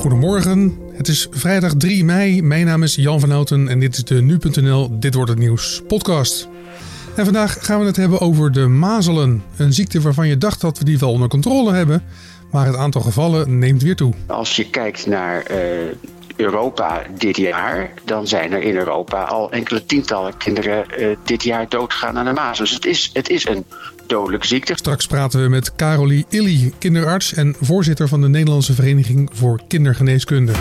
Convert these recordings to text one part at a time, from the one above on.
Goedemorgen, het is vrijdag 3 mei. Mijn naam is Jan van Houten en dit is de Nu.nl Dit Wordt Het Nieuws podcast. En vandaag gaan we het hebben over de mazelen. Een ziekte waarvan je dacht dat we die wel onder controle hebben, maar het aantal gevallen neemt weer toe. Als je kijkt naar uh, Europa dit jaar, dan zijn er in Europa al enkele tientallen kinderen uh, dit jaar doodgegaan aan de mazelen. Dus het is, het is een dodelijke ziekte. Straks praten we met Carolie Illy, kinderarts en voorzitter van de Nederlandse Vereniging voor Kindergeneeskunde.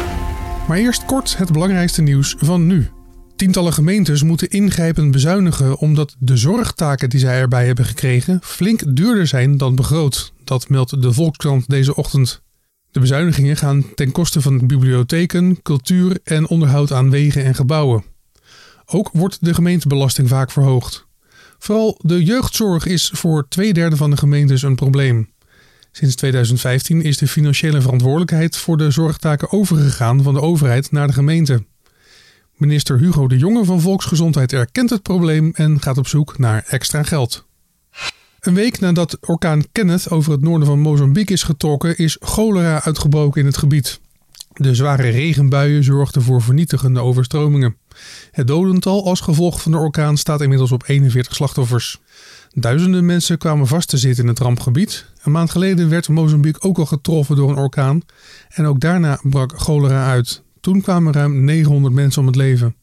Maar eerst kort het belangrijkste nieuws van nu. Tientallen gemeentes moeten ingrijpend bezuinigen omdat de zorgtaken die zij erbij hebben gekregen flink duurder zijn dan begroot. Dat meldt de Volkskrant deze ochtend. De bezuinigingen gaan ten koste van bibliotheken, cultuur en onderhoud aan wegen en gebouwen. Ook wordt de gemeentebelasting vaak verhoogd. Vooral de jeugdzorg is voor twee derde van de gemeentes een probleem. Sinds 2015 is de financiële verantwoordelijkheid voor de zorgtaken overgegaan van de overheid naar de gemeente. Minister Hugo de Jonge van Volksgezondheid erkent het probleem en gaat op zoek naar extra geld. Een week nadat orkaan Kenneth over het noorden van Mozambique is getrokken, is cholera uitgebroken in het gebied. De zware regenbuien zorgden voor vernietigende overstromingen. Het dodental als gevolg van de orkaan staat inmiddels op 41 slachtoffers. Duizenden mensen kwamen vast te zitten in het rampgebied. Een maand geleden werd Mozambique ook al getroffen door een orkaan en ook daarna brak cholera uit. Toen kwamen ruim 900 mensen om het leven.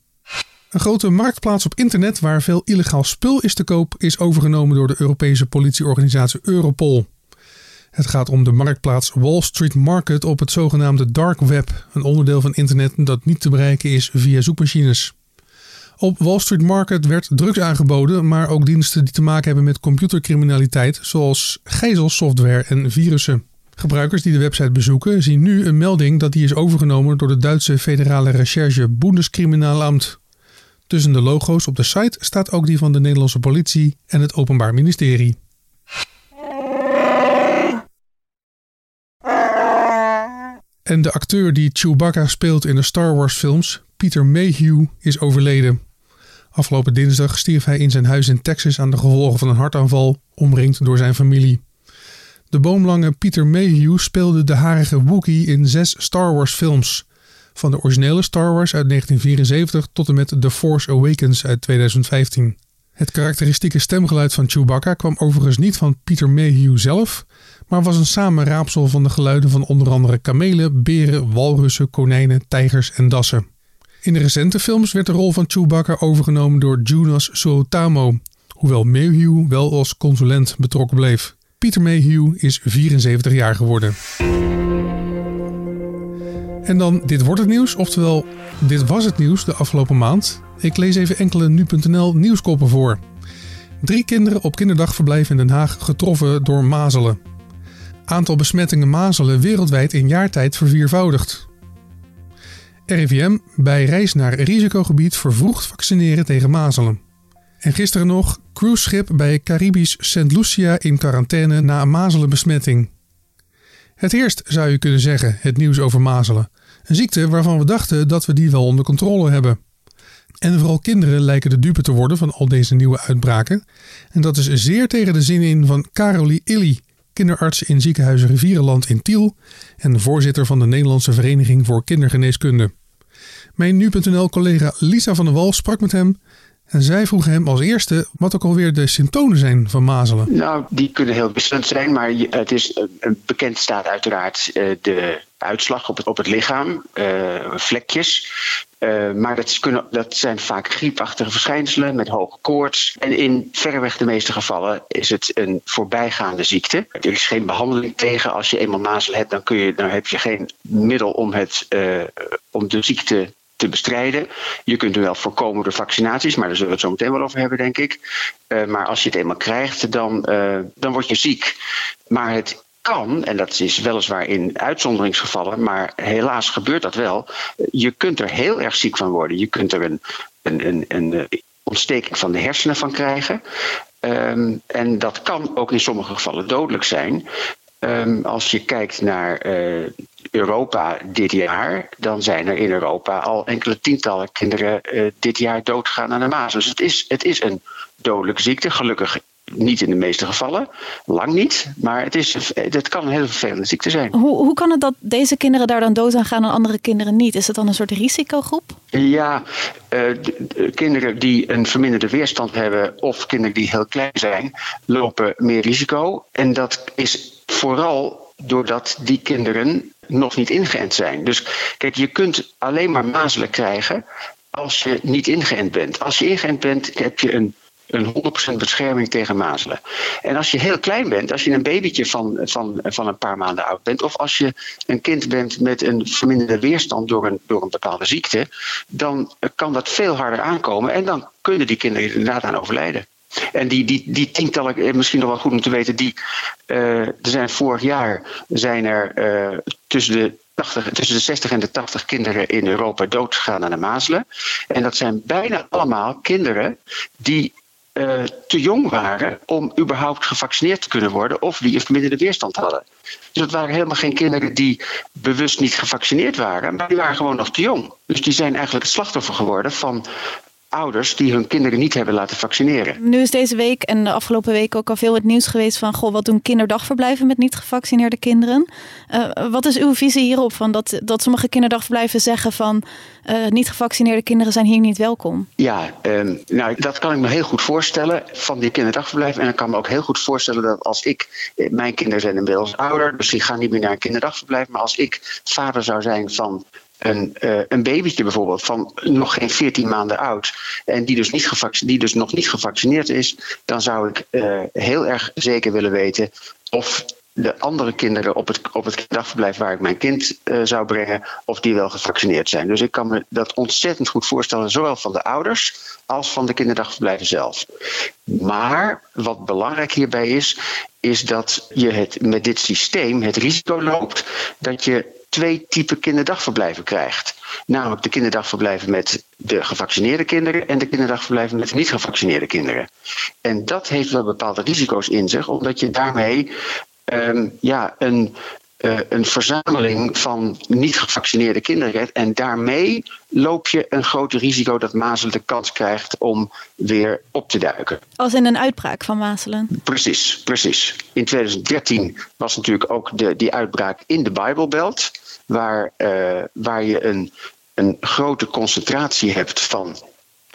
Een grote marktplaats op internet waar veel illegaal spul is te koop is overgenomen door de Europese politieorganisatie Europol. Het gaat om de marktplaats Wall Street Market op het zogenaamde Dark Web, een onderdeel van internet dat niet te bereiken is via zoekmachines. Op Wall Street Market werd drugs aangeboden, maar ook diensten die te maken hebben met computercriminaliteit, zoals gijzelsoftware en virussen. Gebruikers die de website bezoeken zien nu een melding dat die is overgenomen door de Duitse federale recherche Bundeskriminalamt. Tussen de logo's op de site staat ook die van de Nederlandse politie en het Openbaar Ministerie. En de acteur die Chewbacca speelt in de Star Wars films, Peter Mayhew, is overleden. Afgelopen dinsdag stierf hij in zijn huis in Texas aan de gevolgen van een hartaanval, omringd door zijn familie. De boomlange Peter Mayhew speelde de harige Wookiee in zes Star Wars films. Van de originele Star Wars uit 1974 tot en met The Force Awakens uit 2015. Het karakteristieke stemgeluid van Chewbacca kwam overigens niet van Peter Mayhew zelf, maar was een samenraapsel van de geluiden van onder andere kamelen, beren, walrussen, konijnen, tijgers en dassen. In de recente films werd de rol van Chewbacca overgenomen door Jonas Suotamo, hoewel Mayhew wel als consulent betrokken bleef. Peter Mayhew is 74 jaar geworden. En dan dit wordt het nieuws, oftewel dit was het nieuws de afgelopen maand. Ik lees even enkele nu.nl nieuwskoppen voor. Drie kinderen op kinderdagverblijf in Den Haag getroffen door mazelen. Aantal besmettingen mazelen wereldwijd in jaartijd verviervoudigd. RIVM bij reis naar risicogebied vervroegd vaccineren tegen mazelen. En gisteren nog cruiseschip bij Caribisch St. Lucia in quarantaine na mazelenbesmetting. Het eerst zou je kunnen zeggen het nieuws over mazelen. Een ziekte waarvan we dachten dat we die wel onder controle hebben. En vooral kinderen lijken de dupe te worden van al deze nieuwe uitbraken. En dat is zeer tegen de zin in van Carolie Illy, kinderarts in ziekenhuis Rivierenland in Tiel en voorzitter van de Nederlandse Vereniging voor Kindergeneeskunde. Mijn nu.nl-collega Lisa van der Wal sprak met hem en zij vroeg hem als eerste wat ook alweer de symptomen zijn van mazelen. Nou, die kunnen heel wisselend zijn, maar het is bekend staat uiteraard eh, de uitslag op het, op het lichaam, vlekjes. Maar dat, kunnen, dat zijn vaak griepachtige verschijnselen met hoge koorts. En in verreweg de meeste gevallen is het een voorbijgaande ziekte. Er is geen behandeling tegen. Als je eenmaal mazelen hebt, dan, kun je, dan heb je geen middel om, het, uh, om de ziekte te bestrijden. Je kunt hem wel voorkomen door vaccinaties, maar daar zullen we het zo meteen wel over hebben, denk ik. Uh, maar als je het eenmaal krijgt, dan, uh, dan word je ziek. Maar het kan, en dat is weliswaar in uitzonderingsgevallen, maar helaas gebeurt dat wel. Je kunt er heel erg ziek van worden. Je kunt er een, een, een, een ontsteking van de hersenen van krijgen. Um, en dat kan ook in sommige gevallen dodelijk zijn. Um, als je kijkt naar Europa dit jaar, dan zijn er in Europa al enkele tientallen kinderen uh, dit jaar doodgegaan aan de maas. Dus het is, het is een dodelijke ziekte. Gelukkig niet in de meeste gevallen, lang niet. Maar het, is, het kan een hele vervelende ziekte zijn. Hoe, hoe kan het dat deze kinderen daar dan dood aan gaan en andere kinderen niet? Is het dan een soort risicogroep? Ja, uh, kinderen die een verminderde weerstand hebben of kinderen die heel klein zijn, lopen meer risico. En dat is vooral doordat die kinderen nog niet ingeënt zijn. Dus kijk, je kunt alleen maar mazelen krijgen als je niet ingeënt bent. Als je ingeënt bent, heb je een een 100% bescherming tegen mazelen. En als je heel klein bent, als je een babytje van, van, van een paar maanden oud bent, of als je een kind bent met een verminderde weerstand door een, door een bepaalde ziekte, dan kan dat veel harder aankomen en dan kunnen die kinderen inderdaad aan overlijden. En die, die, die tientallen, eh, misschien nog wel goed om te weten, die, uh, er zijn vorig jaar zijn er uh, tussen de 80, tussen de 60 en de 80 kinderen in Europa doodgegaan aan de mazelen. En dat zijn bijna allemaal kinderen die te jong waren om überhaupt gevaccineerd te kunnen worden of die een verminderde weerstand hadden. Dus dat waren helemaal geen kinderen die bewust niet gevaccineerd waren, maar die waren gewoon nog te jong. Dus die zijn eigenlijk het slachtoffer geworden van ouders die hun kinderen niet hebben laten vaccineren. Nu is deze week en de afgelopen week ook al veel het nieuws geweest van goh, wat doen kinderdagverblijven met niet gevaccineerde kinderen? Uh, wat is uw visie hierop? Van dat, dat sommige kinderdagverblijven zeggen van uh, niet gevaccineerde kinderen zijn hier niet welkom. Ja, um, nou dat kan ik me heel goed voorstellen van die kinderdagverblijven. En ik kan me ook heel goed voorstellen dat als ik, eh, mijn kinderen zijn inmiddels ouder, dus die gaan niet meer naar een kinderdagverblijf. Maar als ik vader zou zijn van een, uh, een babytje bijvoorbeeld van nog geen 14 maanden oud en die dus, niet die dus nog niet gevaccineerd is, dan zou ik uh, heel erg zeker willen weten of de andere kinderen op het, op het dagverblijf waar ik mijn kind uh, zou brengen, of die wel gevaccineerd zijn. Dus ik kan me dat ontzettend goed voorstellen, zowel van de ouders als van de kinderdagverblijven zelf. Maar wat belangrijk hierbij is, is dat je het met dit systeem het risico loopt dat je twee typen kinderdagverblijven krijgt. Namelijk de kinderdagverblijven met de gevaccineerde kinderen en de kinderdagverblijven met niet gevaccineerde kinderen. En dat heeft wel bepaalde risico's in zich, omdat je daarmee um, ja, een, uh, een verzameling van niet gevaccineerde kinderen. En daarmee loop je een groter risico dat mazelen de kans krijgt om weer op te duiken. Als in een uitbraak van mazelen? Precies, precies. In 2013 was natuurlijk ook de, die uitbraak in de Bijbelbelt waar, uh, waar je een, een grote concentratie hebt van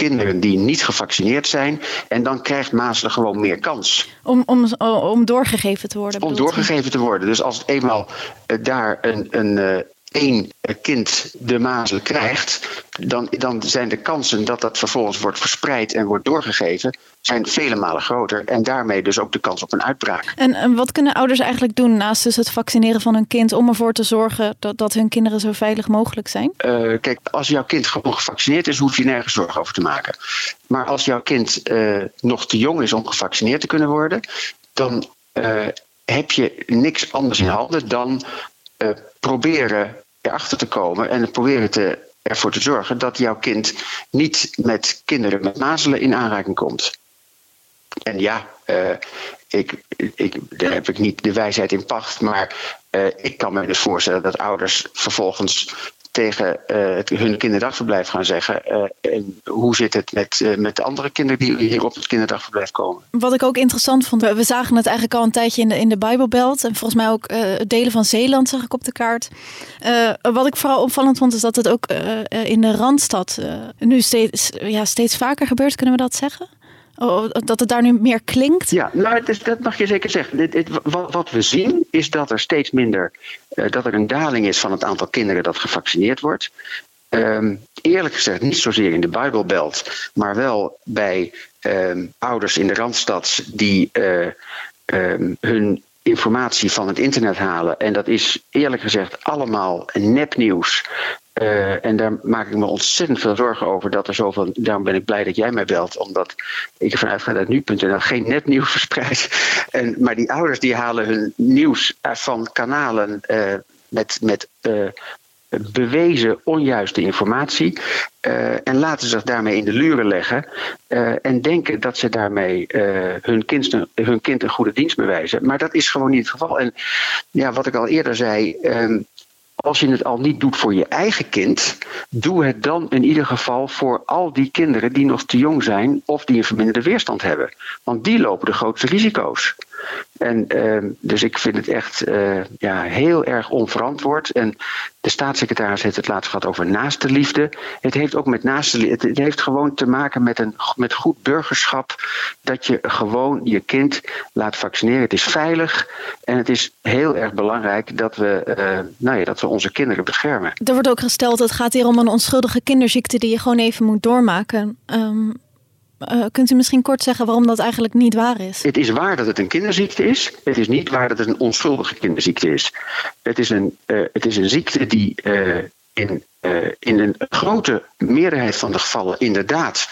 kinderen die niet gevaccineerd zijn. En dan krijgt mazelen gewoon meer kans. Om, om, om doorgegeven te worden? Om doorgegeven te worden. Dus als het eenmaal uh, daar een, een, uh, één kind de mazelen krijgt, dan, dan zijn de kansen dat dat vervolgens wordt verspreid en wordt doorgegeven, zijn vele malen groter. En daarmee dus ook de kans op een uitbraak. En, en wat kunnen ouders eigenlijk doen naast dus het vaccineren van hun kind om ervoor te zorgen dat, dat hun kinderen zo veilig mogelijk zijn? Uh, kijk, als jouw kind gewoon gevaccineerd is, hoef je nergens zorgen over te maken. Maar als jouw kind uh, nog te jong is om gevaccineerd te kunnen worden, dan uh, heb je niks anders in handen dan proberen erachter te komen en proberen te, ervoor te zorgen dat jouw kind niet met kinderen met mazelen in aanraking komt. En ja, uh, ik, ik, daar heb ik niet de wijsheid in pacht, maar uh, ik kan me dus voorstellen dat ouders vervolgens tegen uh, het, hun kinderdagverblijf gaan zeggen. Uh, en hoe zit het met, uh, met de andere kinderen die hier op het kinderdagverblijf komen? Wat ik ook interessant vond, we zagen het eigenlijk al een tijdje in de, in de Bijbelbelt. En volgens mij ook delen van Zeeland zag ik op de kaart. wat ik vooral opvallend vond, is dat het ook in de Randstad nu steeds, ja, steeds vaker gebeurt. Kunnen we dat zeggen? Oh, dat het daar nu meer klinkt? Ja, nou, dat mag je zeker zeggen. Dit, dit, wat, wat, we zien is dat er steeds minder, uh, dat er een daling is van het aantal kinderen dat gevaccineerd wordt. Um, eerlijk gezegd, niet zozeer in de Bijbelbelt, maar wel bij um, ouders in de randstad die uh, um, hun informatie van het internet halen. En dat is eerlijk gezegd allemaal nepnieuws. Uh, en daar maak ik me ontzettend veel zorgen over dat er zoveel. Daarom ben ik blij dat jij mij belt, omdat ik ervan uitga dat nu.nl geen netnieuws verspreidt. En, maar die ouders die halen hun nieuws van kanalen uh, met, met uh, bewezen onjuiste informatie. en laten zich daarmee in de luren leggen. en denken dat ze daarmee hun, kind, hun kind een goede dienst bewijzen. Maar dat is gewoon niet het geval. En ja, wat ik al eerder zei. Als je het al niet doet voor je eigen kind, doe het dan in ieder geval voor al die kinderen die nog te jong zijn of die een verminderde weerstand hebben. Want die lopen de grootste risico's. En uh, dus ik vind het echt uh, ja, heel erg onverantwoord. En de staatssecretaris heeft het laatst gehad over naaste liefde. Het heeft ook met naaste liefde. Het heeft gewoon te maken met, een, met goed burgerschap. Dat je gewoon je kind laat vaccineren. Het is veilig. En het is heel erg belangrijk dat we, uh, nou ja, dat we onze kinderen beschermen. Er wordt ook gesteld, het gaat hier om een onschuldige kinderziekte die je gewoon even moet doormaken. Um, uh, kunt u misschien kort zeggen waarom dat eigenlijk niet waar is? Het is waar dat het een kinderziekte is. Het is niet waar dat het een onschuldige kinderziekte is. Het is een, uh, het is een ziekte die uh, in, in een grote meerderheid van de gevallen inderdaad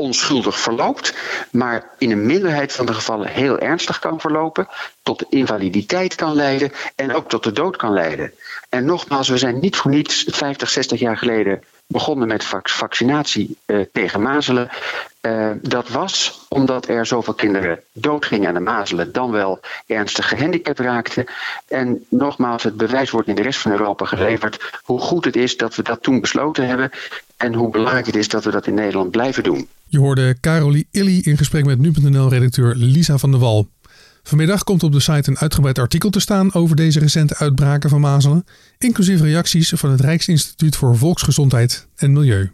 onschuldig verloopt, maar in een minderheid van de gevallen heel ernstig kan verlopen, tot invaliditeit kan leiden en ook tot de dood kan leiden. En nogmaals, we zijn niet voor niets 50, 60 jaar geleden begonnen met vaccinatie uh, tegen mazelen. Uh, dat was omdat er zoveel kinderen doodgingen aan de mazelen, dan wel ernstig gehandicapt raakten. En nogmaals, het bewijs wordt in de rest van Europa geleverd hoe goed het is dat we dat toen besloten hebben en hoe belangrijk het is dat we dat in Nederland blijven doen. Je hoorde Carolie Illy in gesprek met nu.nl-redacteur Lisa van der Wal. Vanmiddag komt op de site een uitgebreid artikel te staan over deze recente uitbraken van mazelen, inclusief reacties van het Rijksinstituut voor Volksgezondheid en Milieu.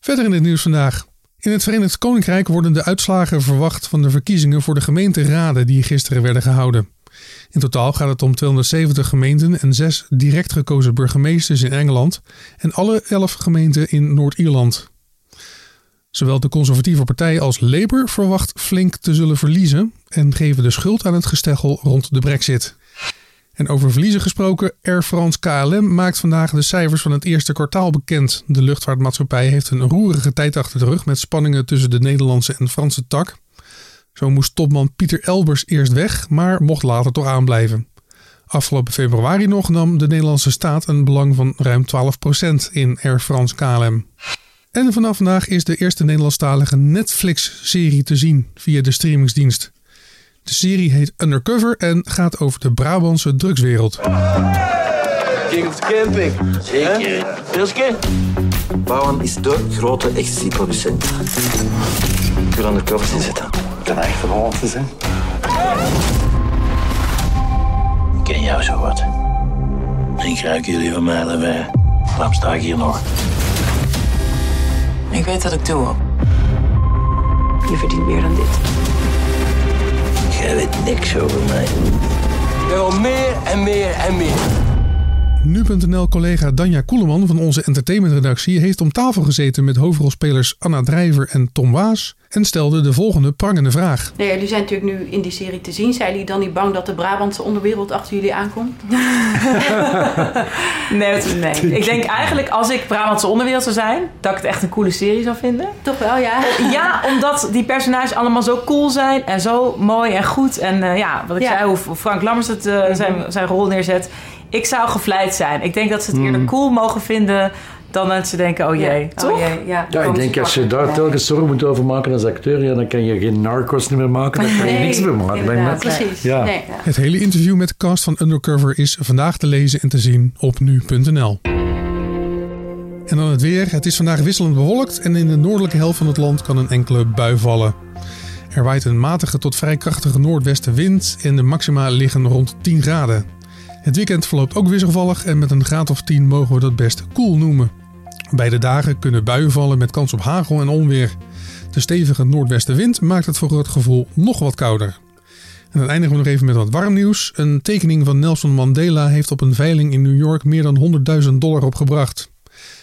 Verder in het nieuws vandaag. In het Verenigd Koninkrijk worden de uitslagen verwacht van de verkiezingen voor de gemeenteraden die gisteren werden gehouden. In totaal gaat het om 270 gemeenten en zes direct gekozen burgemeesters in Engeland en alle elf gemeenten in Noord-Ierland. Zowel de conservatieve partij als Labour verwacht flink te zullen verliezen en geven de schuld aan het gesteggel rond de brexit. En over verliezen gesproken, Air France KLM maakt vandaag de cijfers van het eerste kwartaal bekend. De luchtvaartmaatschappij heeft een roerige tijd achter de rug met spanningen tussen de Nederlandse en Franse tak. Zo moest topman Pieter Elbers eerst weg, maar mocht later toch aanblijven. Afgelopen februari nog nam de Nederlandse staat een belang van ruim 12% in Air France KLM. En vanaf vandaag is de eerste Nederlandstalige Netflix-serie te zien via de streamingsdienst. De serie heet Undercover en gaat over de Brabantse drugswereld. King of the camping. Zeker. Bouwen is de grote ecstasy-producent. Ik wil undercover zien Ten echt van Holland te zijn. Ik ken jou zo wat. Ik ruik jullie van mij erbij. Waarom sta ik hier nog? Ik weet wat ik doe. Je verdient meer dan dit. Jij weet niks over mij. Ik wil meer en meer en meer. Nu.nl-collega Danja Koeleman van onze entertainmentredactie heeft om tafel gezeten met hoofdrolspelers Anna Drijver en Tom Waas en stelde de volgende prangende vraag. Nee, jullie zijn natuurlijk nu in die serie te zien. Zijn jullie dan niet bang dat de Brabantse onderwereld achter jullie aankomt? nee, nee, ik denk eigenlijk als ik Brabantse onderwereld zou zijn, dat ik het echt een coole serie zou vinden. Toch wel, ja. Ja, omdat die personages allemaal zo cool zijn en zo mooi en goed. En uh, ja, wat ik ja. zei, hoe Frank Lammers het, uh, zijn, zijn rol neerzet. Ik zou gevleid zijn. Ik denk dat ze het eerder cool mogen vinden dan dat ze denken, oh jee, ja. toch? Oh jee, ja, ja ik denk als je daar telkens zorgen moet over maken als acteur, ja, dan kan je geen narcos meer maken, dan kan je nee, niks meer maken. Inderdaad, precies. Ja. Nee, ja. Het hele interview met de cast van Undercover is vandaag te lezen en te zien op nu.nl. En dan het weer. Het is vandaag wisselend bewolkt en in de noordelijke helft van het land kan een enkele bui vallen. Er waait een matige tot vrij krachtige noordwestenwind en de maxima liggen rond 10 graden. Het weekend verloopt ook wisselvallig en met een graad of 10 mogen we dat best koel noemen. Beide dagen kunnen buien vallen met kans op hagel en onweer. De stevige noordwestenwind maakt het voor het gevoel nog wat kouder. En dan eindigen we nog even met wat warm nieuws. Een tekening van Nelson Mandela heeft op een veiling in New York meer dan 100.000 dollar opgebracht.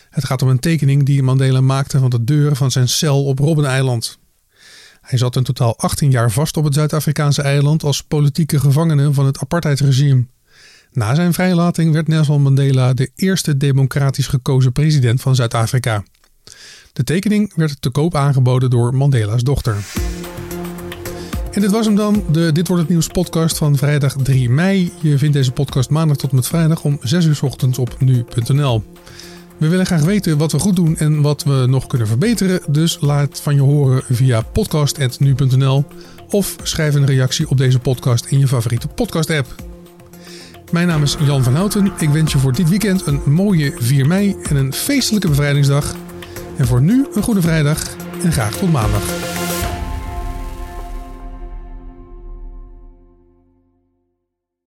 Het gaat om een tekening die Mandela maakte van de deur van zijn cel op Robben-eiland. Hij zat in totaal 18 jaar vast op het Zuid-Afrikaanse eiland als politieke gevangene van het apartheidsregime. Na zijn vrijlating werd Nelson Mandela de eerste democratisch gekozen president van Zuid-Afrika. De tekening werd te koop aangeboden door Mandela's dochter. En dit was hem dan, de Dit Wordt Het Nieuws podcast van vrijdag 3 mei. Je vindt deze podcast maandag tot en met vrijdag om 6 uur ochtends op nu.nl. We willen graag weten wat we goed doen en wat we nog kunnen verbeteren. Dus laat van je horen via podcast.nu.nl of schrijf een reactie op deze podcast in je favoriete podcast app. Mijn naam is Jan van Houten. Ik wens je voor dit weekend een mooie 4 mei en een feestelijke bevrijdingsdag. En voor nu een goede vrijdag en graag tot maandag.